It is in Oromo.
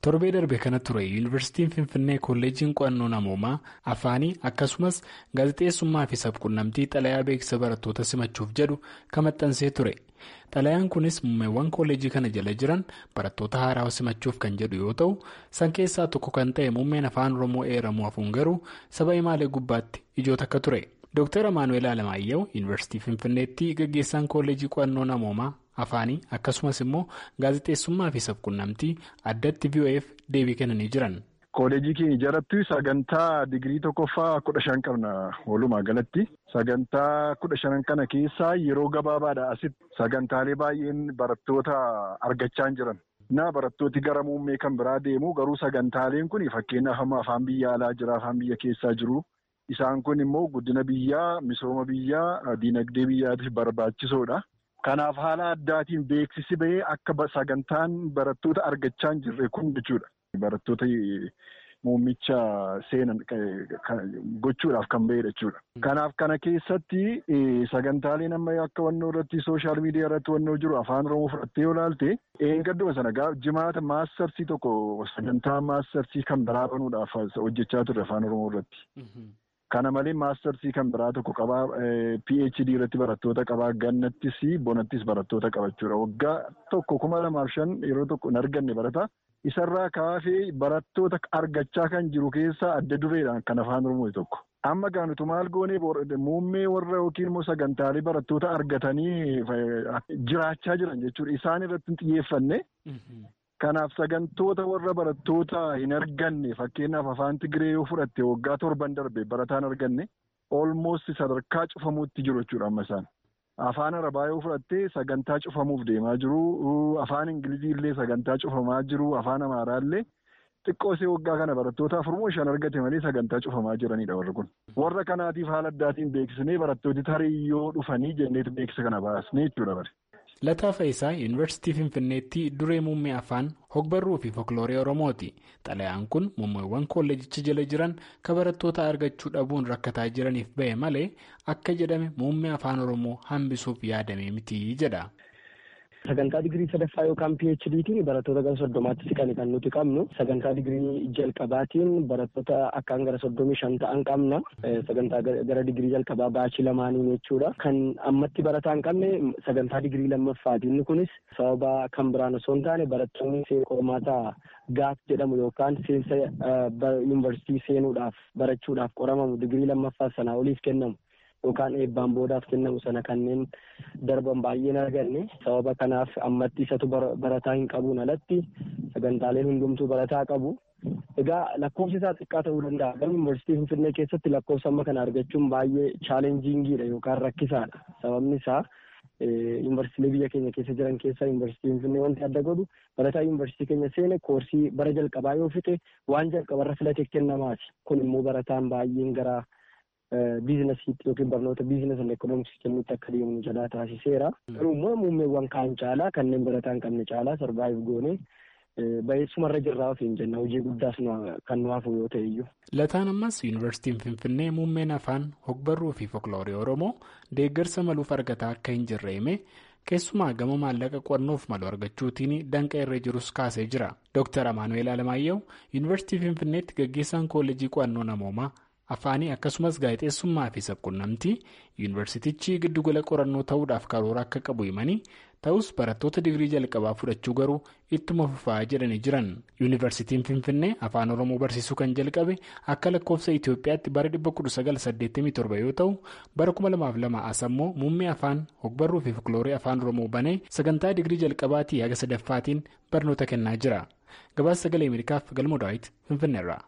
torbee darbe kana ture yuunivarsiitiin finfinnee kolleejiin qo'annoo namoomaa afaanii akkasumas gaazexeessummaa fi sabquunnamtii xalayaa beeksisa barattoota simachuuf jedhu kan maxxansee ture xalayaan kunis muummeewwan kolleejii kana jala jiran barattoota haaraa simachuuf kan jedhu yoo ta'u san keessaa tokko kan ta'e muummeen afaan oromoo eeramuu hafuun garuu saba imaalee gubbaatti ijoota akka ture dr amaanuel alamaayyoo yuunivarsiitii finfinneetti gaggeessaan kolleejii qo'annoo namoomaa. Afaanii akkasumas immoo gaazexeessummaa fi sabquunnamtii addatti vof deebii kennanii jiran. Kooleejii keenya jaratti sagantaa digirii tokkoffaa kudha shan qabna walumaa galatti sagantaa kudha shanan kana keessaa yeroo gabaabaadha asitti sagantaalee baay'een barattoota argachaa hin jiran. Na barattooti gara muummee kan biraa deemu garuu sagantaaleen kun fakkeenyaaf amma afaan biyya alaa jira afaan biyya keessaa jiru. Isaan kun immoo guddina biyyaa misooma biyyaa diinagdee biyyaatiif barbaachisoodha. Kanaaf haala addaatiin beeksisi bahee akka sagantaan barattoota argachaa hin jirre kun jechuudha. Barattoota muummicha seenan gochuudhaaf kan bahedha jechuudha. Kanaaf kana keessatti sagantaaleen amma akka wannoo irratti sooshaal miidiyaa irratti wannoo jiru afaan oromoo fudhattee yoo ilaalte eeggadduma sana jimaata maastarsii tokko sagantaa maastarsii kan biraa banuudhaaf hojjechaa turre afaan oromoo irratti. Kana malee maastarsii kan biraa tokko qabaa PHD irratti barattoota qabaa gannattis bonattis barattoota qabachuudha. Waggaa tokko kuma lamaaf shan yeroo tokko hin arganne barata. Isarraa kaafee barattoota argachaa kan jiru keessaa adda dureedhaan kan afaan oromoo tokko. Amma gaanutu maal goonee muummee warra yookiin immoo sagantaalee barattoota argatanii jiraachaa jiran jechuudha. Isaan irratti xiyyeeffanne. Kanaaf sagantoota warra barattoota hin arganne fakkeenyaaf afaan Tigiree yoo fudhatte waggaa torban darbe barataan arganne olmoost sadarkaa cufamuutti jiru jechuudha amma isaan. Afaan Arabaa yoo fudhatte sagantaa cufamuuf deemaa jiru. Afaan Ingilizii illee sagantaa cufamaa jiru. Afaan Amaaraa illee xiqqoosee waggaa kana barattoota afurmoo shan argate malee sagantaa cufamaa jiranidha warri kun. Warra kanaatiif haala addaatiin beeksisnee barattooti tarii yoo dhufanii jenneetu beeksisa kana baasnee jechuudha bari. Lataa Faayisaa Yuunivarsiitii Finfinneetti duree muummee afaan hogbarruu fi folkloorii Oromooti. Xalayaan kun muummeewwan kolleejicha jala jiran kan barattoota argachuu dhabuun rakkataa jiraniif bahe malee akka jedhame muummee afaan Oromoo hambisuuf yaadame miti jedha. Sagantaa digirii sadaffaa yookaan PHDtiin barattoota gara soddomaatti siqan kan nuti qabnu. Sagantaa digirii jalqabaatiin barattoota akkaan gara soddomii shan ta'an qabna. Sagantaa gara digirii jalqabaa baachii lamaaniin jechuudha. Kan ammatti barataa hin qabne sagantaa digirii lammaffaati. Inni kunis sababa kan biraan osoo hin taane barattoonni qormaata gaaf jedhamu yookaan seensa yuunivarsiitii seenuudhaaf barachuudhaaf qoramamu digirii lammaffaa sanaa oliif kennamu. Yookaan eebbaan boodaaf kennamu sana kanneen darban baay'een arganne sababa kanaaf ammatti isatu barataa hin qabuun alatti sagantaaleen hundumtuu barataa qabu. Egaa lakkoofsi isaa xiqqaa ta'uu danda'a. Garuu yuunivarsiitii Finfinnee keessatti lakkoofsa amma kana argachuun baay'ee chaalenjiingiidha yookaan rakkisaadha. Sababni isaa yuunivarsiitiilee biyya keenya keessa jiran keessaa yuunivarsiitii Finfinnee wanti adda godhu barataa yuunivarsiitii keenya seene koorsii bara jalqabaa yoo fixe waan jalqabarra filatee kennamaati. Kun immoo barataan baay'een gara biizinasiitti yookiin barnoota biizinasii fi ekoonoomiksii kennuutti akka deemu jalaa taasiseera. Garuu muummeewwan kaan caalaa kanneen barataa hin qabne caalaa sarvaayiv goonee bayeessumarra jirraa ofiin jenna hojii guddaas kan nu hafu yoo ta'e iyyuu. Lataan ammas yuunivarsiitiin Finfinnee muummeen afaan hogbarruu fi folkloorii Oromoo deeggarsa maluuf argataa akka hin jirre hime keessumaa gama maallaqa qorannoof malu argachuutiin danqa irra jirus kaasee jira. Dr. Amaanuel Alamaayyoo yuunivarsiitii Finfinneetti gaggeessaan koollejii qo'annoo namoomaa. Afaanii akkasumas gaazexeessummaa fi sabquunnamtii yuunivarsiitichi giddugala qorannoo ta'uudhaaf karoora akka qabu himanii ta'us barattoota digirii jalqabaa fudhachuu garuu ittuma fufaa jedhanii jiran yuunivarsiitiin finfinnee afaan oromoo barsiisuu kan jalqabe akka lakkoofsa itiyoophiyaatti bara 1987 yoo ta'u bara 2002 as ammoo muummee afaan hogbarruu fi folkloorii afaan oromoo banee sagantaa digirii jalqabaatii haga sadaffaatiin barnoota kennaa jira gabaasa sagalee ameerikaaf galmoo daawit finfinneerra.